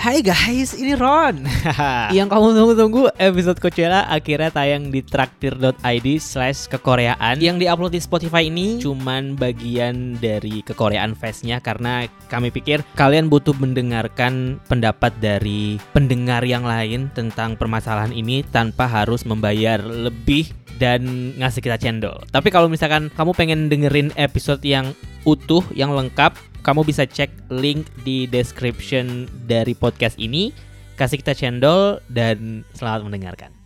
Hai guys, ini Ron. Yang kamu tunggu-tunggu episode Coachella akhirnya tayang di traktir.id slash kekoreaan. Yang diupload di Spotify ini cuman bagian dari kekoreaan festnya karena kami pikir kalian butuh mendengarkan pendapat dari pendengar yang lain tentang permasalahan ini tanpa harus membayar lebih dan ngasih kita cendol. Tapi kalau misalkan kamu pengen dengerin episode yang utuh, yang lengkap, kamu bisa cek link di description dari podcast ini. Kasih kita cendol dan selamat mendengarkan.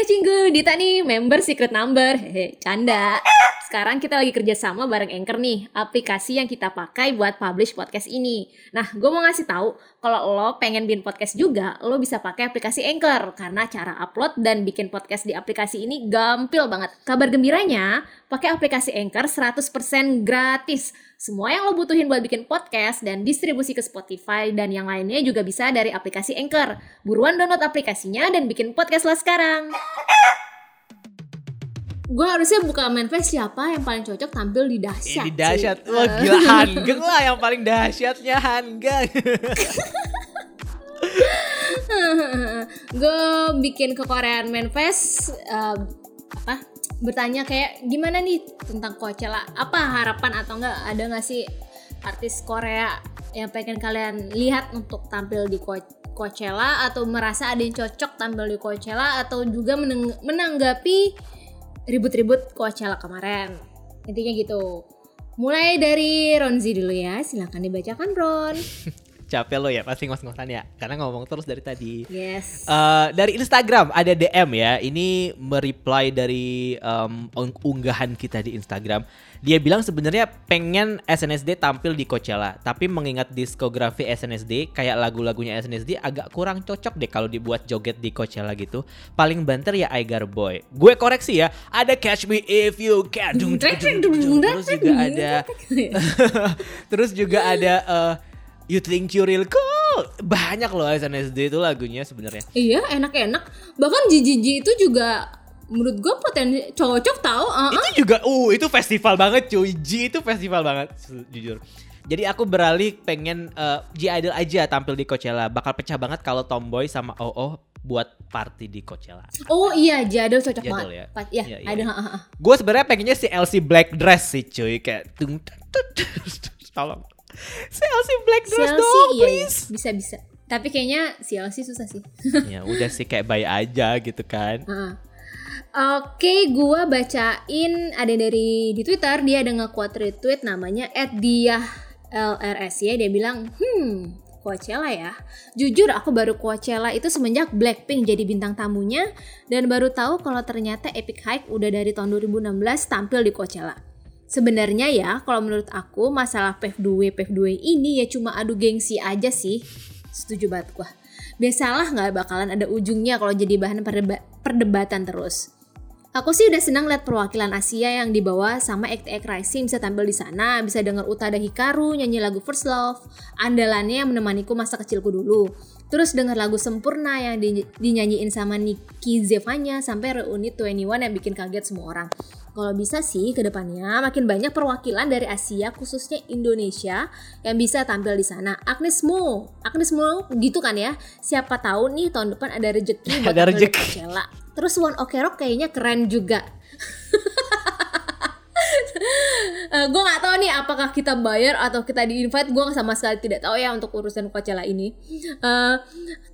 Hai Cinggu, Dita nih, member secret number. Hehe, canda. Sekarang kita lagi kerja sama bareng Anchor nih, aplikasi yang kita pakai buat publish podcast ini. Nah, gue mau ngasih tahu kalau lo pengen bikin podcast juga, lo bisa pakai aplikasi Anchor karena cara upload dan bikin podcast di aplikasi ini gampil banget. Kabar gembiranya, pakai aplikasi Anchor 100% gratis. Semua yang lo butuhin buat bikin podcast dan distribusi ke Spotify dan yang lainnya juga bisa dari aplikasi Anchor. Buruan download aplikasinya dan bikin podcast lo sekarang gue harusnya buka manifest siapa yang paling cocok tampil di dahsyat Ini dahsyat. sih. Wah, gila Hanggeng lah yang paling dahsyatnya Hanggeng. gue bikin ke Korean manifest eh, apa bertanya kayak gimana nih tentang Coachella? Apa harapan atau enggak? Ada nggak sih artis Korea yang pengen kalian lihat untuk tampil di Co- Coachella? Atau merasa ada yang cocok tampil di Coachella? Atau juga meneng- menanggapi ribut-ribut Coachella kemarin? Intinya gitu. Mulai dari Ronzi dulu ya. Silahkan dibacakan Ron Capek lo ya pasti ngos-ngosan ya karena ngomong terus dari tadi. yes Eh, dari Instagram ada DM ya. Ini mereply dari ung- unggahan kita di Instagram. Dia bilang sebenarnya pengen SNSD tampil di Coachella, tapi mengingat diskografi SNSD kayak lagu-lagunya SNSD agak kurang cocok deh kalau dibuat joget di Coachella gitu. Paling banter ya Aigar Boy. Gue koreksi ya, ada Catch Me If You Can. Terus juga ada Terus juga ada eh, You Think You Real Cool. Banyak loh SNSD itu lagunya sebenarnya. Iya enak-enak Bahkan Jiji itu juga Menurut gue potensi cocok tau uh Itu juga uh itu festival banget cuy. G itu festival banget jujur. Jadi aku beralih pengen eh, G Idol aja tampil di Coachella. Bakal pecah banget kalau Tomboy sama OO buat party di Coachella. Oh iya Jadul cocok banget ya? Pas, ya, Iya, iya. ada. Gue sebenarnya pengennya si LC Black Dress sih cuy kayak tung tut, tut. tolong. Si LC Black Dress CLC dong iya, iya please. Bisa-bisa Tapi kayaknya CLC susah sih ya udah sih kayak bayi aja gitu kan. Heeh. Oke, gua bacain ada dari di Twitter dia ada nge-quote retweet namanya @dia LRS ya dia bilang, "Hmm, Coachella ya. Jujur aku baru Coachella itu semenjak Blackpink jadi bintang tamunya dan baru tahu kalau ternyata Epic Hype udah dari tahun 2016 tampil di Coachella. Sebenarnya ya, kalau menurut aku masalah PEV2 PEV2 ini ya cuma adu gengsi aja sih. Setuju banget gua. Biasalah nggak bakalan ada ujungnya kalau jadi bahan perdeba- perdebatan terus. Aku sih udah senang lihat perwakilan Asia yang dibawa sama Act Rising bisa tampil di sana, bisa denger Utada Hikaru nyanyi lagu First Love, andalannya yang menemaniku masa kecilku dulu. Terus denger lagu Sempurna yang di- dinyanyiin sama Nikki Zevanya sampai reuni 21 yang bikin kaget semua orang. Kalau bisa sih ke depannya makin banyak perwakilan dari Asia khususnya Indonesia yang bisa tampil di sana. Agnes Mo, Agnes Mo gitu kan ya. Siapa tahu nih tahun depan ada rezeki buat Ada. Coachella. Terus One Ok Rock kayaknya keren juga. gue nggak tahu nih apakah kita bayar atau kita di invite gue sama sekali tidak tahu ya untuk urusan Coachella ini. Eh,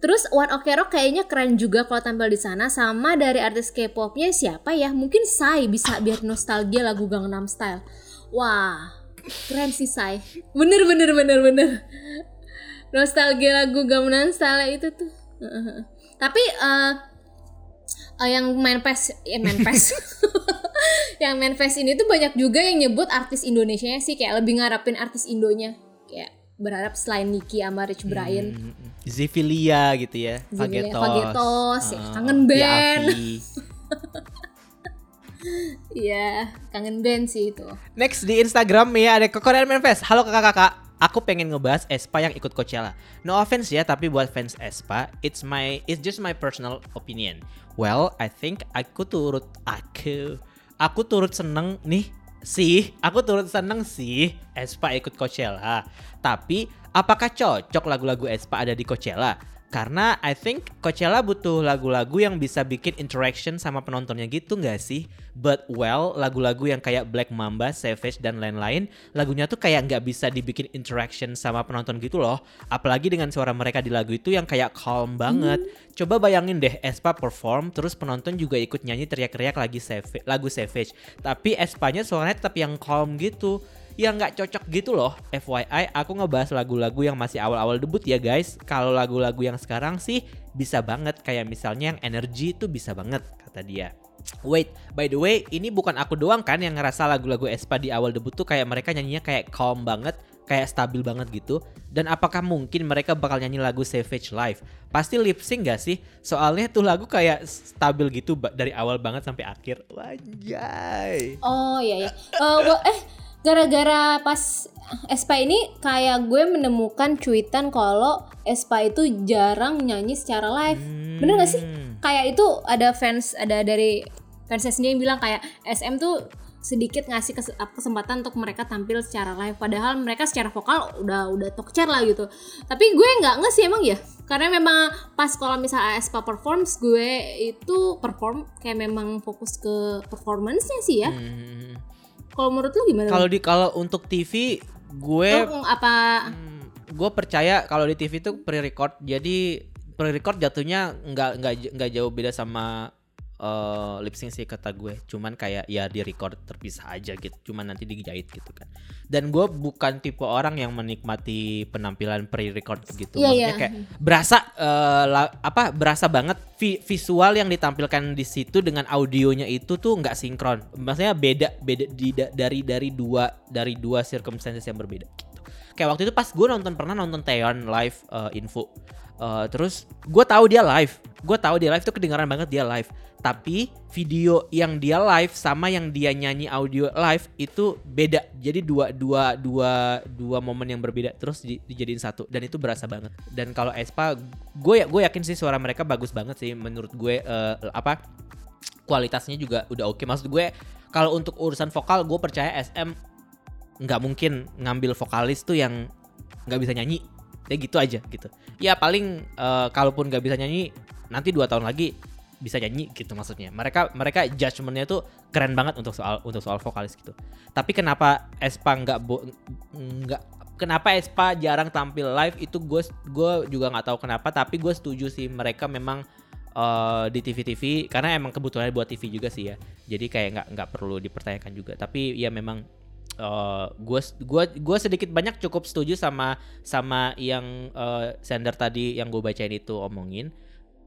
terus One Ok Rock kayaknya keren juga kalau tampil di sana sama dari artis K-popnya siapa ya? Mungkin Psy bisa biar nostalgia lagu Gangnam Style. Wah, keren sih Psy. Bener bener bener bener. Nostalgia lagu Gangnam Style itu tuh. Tapi eh eh, yang main PES ya main PES yang main PES ini tuh banyak juga yang nyebut artis Indonesia sih kayak lebih ngarapin artis Indonya kayak berharap selain Nicky sama Rich Brian Hmm, Zivilia gitu ya. Zivilia, Fagetos. Fagetos, ya, Ah, kangen band. Iya kangen band sih itu Next di Instagram ya ada ke Korean Manifest. Halo kakak-kakak. Aku pengen ngebahas Espa yang ikut Coachella. No offense ya, tapi buat fans Espa, it's my it's just my personal opinion. Well, I think aku turut aku aku turut seneng nih sih. Aku turut seneng sih Espa ikut Coachella. Tapi apakah cocok lagu-lagu Espa ada di Coachella? Karena I think Coachella butuh lagu-lagu yang bisa bikin interaction sama penontonnya gitu nggak sih? But well, lagu-lagu yang kayak Black Mamba, Savage, dan lain-lain, lagunya tuh kayak nggak bisa dibikin interaction sama penonton gitu loh. Apalagi dengan suara mereka di lagu itu yang kayak calm banget. Hmm. Coba bayangin deh Espa perform, terus penonton juga ikut nyanyi teriak-teriak lagi Savage, lagu Savage. Tapi Espanya suaranya tetap yang calm gitu yang nggak cocok gitu loh. FYI, aku ngebahas lagu-lagu yang masih awal-awal debut ya guys. Kalau lagu-lagu yang sekarang sih bisa banget kayak misalnya yang energy itu bisa banget kata dia. Wait, by the way, ini bukan aku doang kan yang ngerasa lagu-lagu Espa di awal debut tuh kayak mereka nyanyinya kayak calm banget, kayak stabil banget gitu. Dan apakah mungkin mereka bakal nyanyi lagu Savage Live? Pasti lip sync gak sih? Soalnya tuh lagu kayak stabil gitu dari awal banget sampai akhir. Wajay. Oh iya ya. Uh, eh gara-gara pas Espa ini kayak gue menemukan cuitan kalau Espa itu jarang nyanyi secara live. Hmm. Bener gak sih? Kayak itu ada fans ada dari fansnya sendiri yang bilang kayak SM tuh sedikit ngasih kesempatan untuk mereka tampil secara live padahal mereka secara vokal udah udah tokcer lah gitu tapi gue nggak nge sih emang ya karena memang pas kalau misalnya Espa performs gue itu perform kayak memang fokus ke performance-nya sih ya hmm kalau menurut lu gimana? Kalau di kalau untuk TV gue oh, apa hmm, gue percaya kalau di TV itu pre-record. Jadi pre-record jatuhnya nggak nggak nggak jauh beda sama uh, lip sync sih kata gue. Cuman kayak ya di record terpisah aja gitu. Cuman nanti dijahit gitu kan. Dan gue bukan tipe orang yang menikmati penampilan pre-record gitu. Yeah, maksudnya yeah. kayak berasa uh, la, apa berasa banget vi visual yang ditampilkan di situ dengan audionya itu tuh nggak sinkron. Maksudnya beda beda di, dari dari dua dari dua circumstances yang berbeda gitu. kayak waktu itu pas gue nonton pernah nonton Taeyeon live uh, info Uh, terus gue tahu dia live, gue tahu dia live tuh kedengaran banget dia live. Tapi video yang dia live sama yang dia nyanyi audio live itu beda. Jadi dua dua dua dua momen yang berbeda terus di, dijadiin satu dan itu berasa banget. Dan kalau Espa, gue ya gue yakin sih suara mereka bagus banget sih menurut gue uh, apa kualitasnya juga udah oke. Okay. Maksud gue kalau untuk urusan vokal gue percaya SM nggak mungkin ngambil vokalis tuh yang nggak bisa nyanyi ya gitu aja gitu. Ya paling uh, kalaupun gak bisa nyanyi nanti dua tahun lagi bisa nyanyi gitu maksudnya. Mereka mereka judgementnya tuh keren banget untuk soal untuk soal vokalis gitu. Tapi kenapa Espa nggak nggak kenapa Espa jarang tampil live itu gue gue juga nggak tahu kenapa tapi gue setuju sih mereka memang uh, di TV TV karena emang kebutuhannya buat TV juga sih ya. Jadi kayak nggak nggak perlu dipertanyakan juga. Tapi ya memang gue uh, gua gua sedikit banyak cukup setuju sama sama yang uh, sender tadi yang gue bacain itu omongin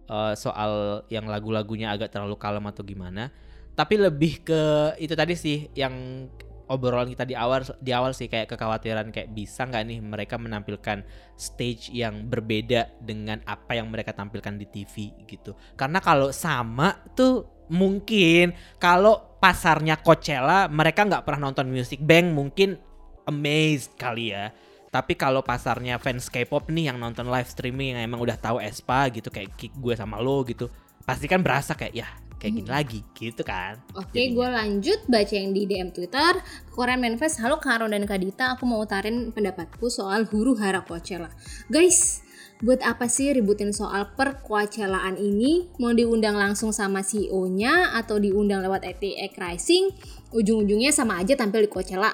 uh, soal yang lagu-lagunya agak terlalu kalem atau gimana. Tapi lebih ke itu tadi sih yang obrolan kita di awal di awal sih kayak kekhawatiran kayak bisa nggak nih mereka menampilkan stage yang berbeda dengan apa yang mereka tampilkan di TV gitu. Karena kalau sama tuh mungkin kalau pasarnya Coachella mereka nggak pernah nonton Music Bank mungkin amazed kali ya. Tapi kalau pasarnya fans K-pop nih yang nonton live streaming yang emang udah tahu Espa gitu kayak gue sama lo gitu pasti kan berasa kayak ya kayak gini hmm. lagi gitu kan oke okay, gue lanjut baca yang di DM Twitter Korean Manifest halo Karo dan Kadita aku mau utarin pendapatku soal huru hara Coachella guys buat apa sih ributin soal perkuacelaan ini? Mau diundang langsung sama CEO-nya atau diundang lewat ATX Rising? Ujung-ujungnya sama aja tampil di Coachella.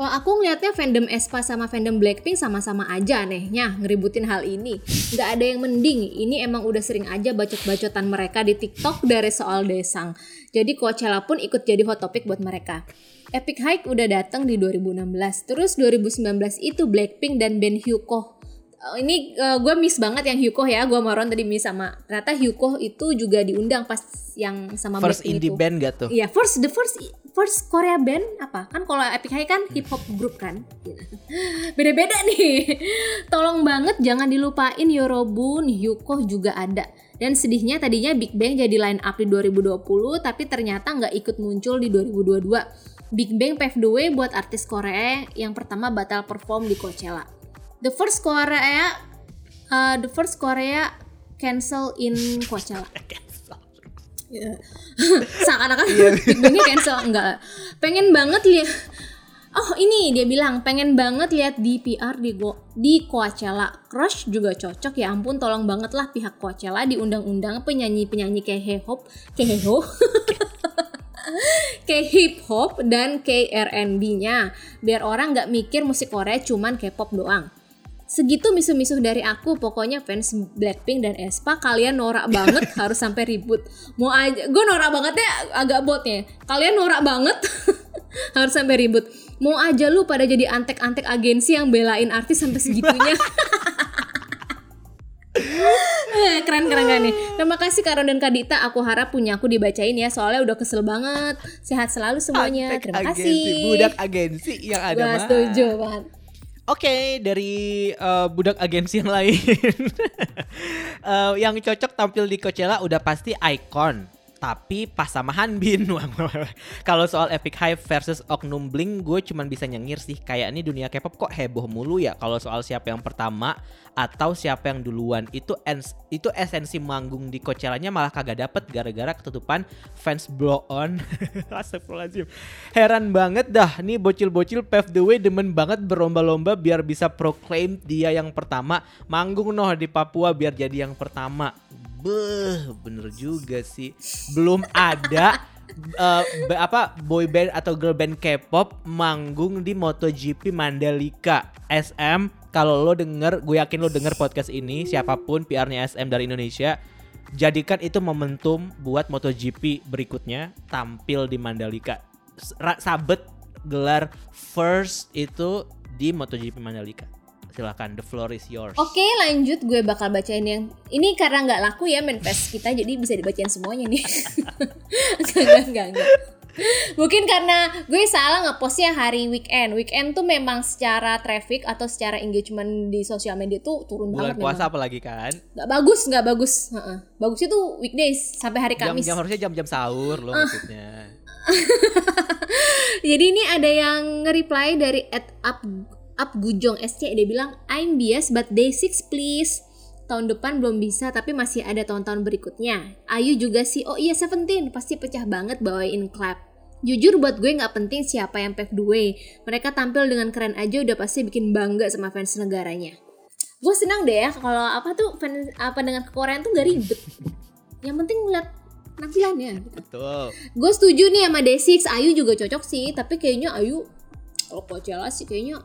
Kalau aku ngeliatnya fandom Espa sama fandom Blackpink sama-sama aja anehnya ngeributin hal ini. Nggak ada yang mending, ini emang udah sering aja bacot-bacotan mereka di TikTok dari soal desang. Jadi Coachella pun ikut jadi hot topic buat mereka. Epic Hike udah datang di 2016, terus 2019 itu Blackpink dan Ben uh, ini uh, gue miss banget yang Hyukoh ya gue Maron tadi miss sama. Ternyata Hyukoh itu juga diundang pas yang sama first indie itu. band gak tuh? Iya first the first first Korea band apa? Kan kalau Epic High kan hip hop group kan? Beda-beda nih. Tolong banget jangan dilupain Yorobun Hyukoh juga ada. Dan sedihnya tadinya Big Bang jadi line up di 2020 tapi ternyata nggak ikut muncul di 2022 Big Bang pave the way buat artis Korea yang pertama batal perform di Coachella the first Korea uh, the first Korea cancel in Coachella. Seakan-akan. Big cancel enggak. Pengen banget lihat Oh ini dia bilang pengen banget lihat DPR di Go di Coachella. Crush juga cocok ya ampun tolong banget lah pihak Coachella diundang-undang penyanyi-penyanyi kayak hip hop kayak hip kayak hip hop dan kayak R&B-nya biar orang nggak mikir musik Korea cuman K-pop doang. Segitu misuh-misuh dari aku, pokoknya fans Blackpink dan Aespa kalian norak banget harus sampai ribut. Mau aja, gue norak banget ya agak botnya. Kalian norak banget harus sampai ribut. Mau aja lu pada jadi antek-antek agensi yang belain artis sampai segitunya. Keren keren kan nih. Terima kasih Karon dan Kadita. Aku harap punya aku dibacain ya. Soalnya udah kesel banget. Sehat selalu semuanya. Antek Terima agensi, kasih. Budak agensi yang ada Gua mah. setuju banget. Oke, dari eh, budak agensi yang lain, Eh, yang cocok tampil di Coachella udah pasti Icon. Tapi pas sama Hanbin, kalau soal Epic Hype versus Oknum Blink, gue cuman bisa nyengir sih. Kayak ini dunia K-pop kok heboh mulu ya. Kalau soal siapa yang pertama atau siapa yang duluan, itu ens- itu esensi manggung di Coachella-nya malah kagak dapet gara-gara ketutupan fans blow on. Astagfirullahaladzim. Heran banget dah, nih bocil-bocil pave the way demen banget berlomba-lomba biar bisa proclaim dia yang pertama. Manggung noh di Papua biar jadi yang pertama. Beh, bener juga sih. Belum ada ba- apa boy band atau girl band K-pop manggung di MotoGP Mandalika. SM, kalau lo denger, gue yakin lo denger podcast ini, siapa pun PR-nya SM dari Indonesia, jadikan itu momentum buat MotoGP berikutnya tampil di Mandalika. Sabet gelar first itu di MotoGP Mandalika. Silakan, the floor is yours. Oke lanjut gue bakal bacain yang ini karena nggak laku ya manifest kita jadi bisa dibacain semuanya nih. enggak, enggak, enggak, enggak. Mungkin karena gue salah ngepostnya hari weekend. Weekend tuh memang secara traffic atau secara engagement di sosial media tuh turun Bulan banget puasa memang. apalagi kan? Nggak bagus, nggak bagus. Heeh. Bagusnya tuh weekdays sampai hari Kamis. Jam-jam harusnya jam-jam sahur lo maksudnya. Jadi ini ada yang nge-reply dari at up up Gujong SC dia bilang I'm bias but day 6 please. Tahun depan belum bisa tapi masih ada tahun-tahun berikutnya. Ayu juga sih. Oh iya Seventeen pasti pecah banget bawain clap. Jujur buat gue nggak penting siapa yang pave the way. Mereka tampil dengan keren aja udah pasti bikin bangga sama fans negaranya. Gue senang deh ya kalau apa tuh fans apa dengan Koreaan tuh gak ribet. Yang penting ngeliat penampilannya. gitu. Betul. Gue setuju nih sama Day6, Ayu juga cocok sih, tapi kayaknya Ayu kalau Coachella sih kayaknya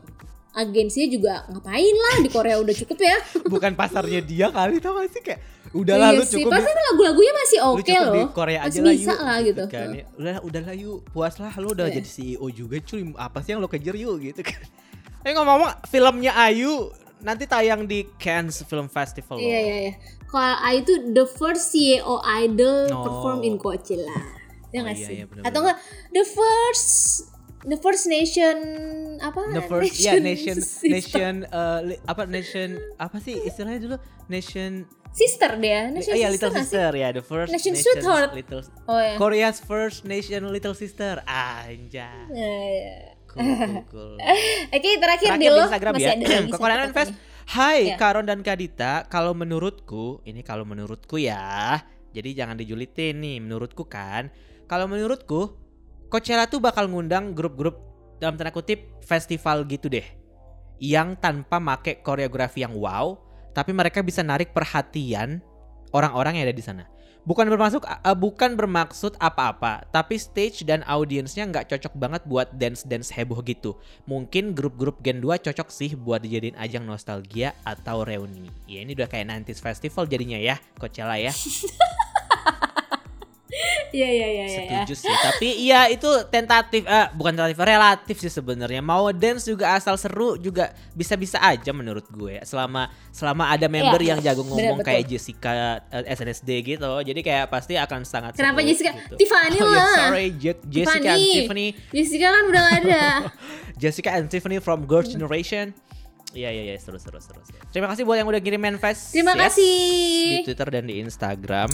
agensinya juga ngapain lah di Korea udah cukup ya. Bukan pasarnya dia kali tau gak sih kayak udahlah Iya lu sih, cukup pasti di, lagu-lagunya masih oke di loh. Korea aja Masih lah bisa yuk lah gitu. kan. Ya, Udah udahlah yuk puas lah lu udah Iya. jadi CEO juga cuy apa sih yang lo kejar yuk gitu kan. Eh ngomong-ngomong filmnya Ayu nanti tayang di Cannes Film Festival. Iya iya iya. Kalau Ayu tuh the first CEO idol Oh. perform in Coachella. Ya Oh, nggak iya, sih? iya, bener-bener. Atau enggak the first the first nation apa? The first ya nation sister. nation eh, li- apa nation apa sih istilahnya dulu nation sister dia. Nation oh iya sister little sister ya the first Nation sweetheart. little Oh ya. Korea's first nation little sister anjay Nah, iya. cool cool, cool. Oke terakhir, Terakhir di di lo Instagram masih ya ada lagi Fest. Hai Ya. Karon dan Kadita Kalau menurutku Ini kalau menurutku ya Jadi jangan dijulitin nih Menurutku kan Kalau menurutku Coachella tuh bakal ngundang grup-grup Dalam tanda kutip Festival gitu deh Yang tanpa make koreografi yang wow Tapi mereka bisa narik perhatian Orang-orang yang ada di sana Bukan bermaksud eh, bukan bermaksud apa-apa, tapi stage dan audiensnya nggak cocok banget buat dance-dance heboh gitu. Mungkin grup-grup Gen 2 cocok sih buat dijadiin ajang nostalgia atau reuni. Ya ini udah kayak 90s festival jadinya ya, Coachella ya. Iya iya iya iya. Setuju sih. Tapi iya itu tentatif, eh, bukan tentatif, relatif sih sebenarnya. Mau dance juga asal seru juga bisa-bisa aja menurut gue. Selama selama ada member Iya, yang jago ngomong betul. kayak Jessica eh, SNSD gitu. Jadi kayak pasti akan sangat Kenapa seru Jessica? gitu. Tiffany Oh, ya, lah. sorry, Je- Jessica and Tiffany. Tiffany. Jessica kan udah ada. Jessica and Tiffany from Girls' Generation. Iya iya iya seru seru seru. seru. Terima kasih buat yang udah kirim manifest. Terima yes, kasih. Di Twitter dan di Instagram.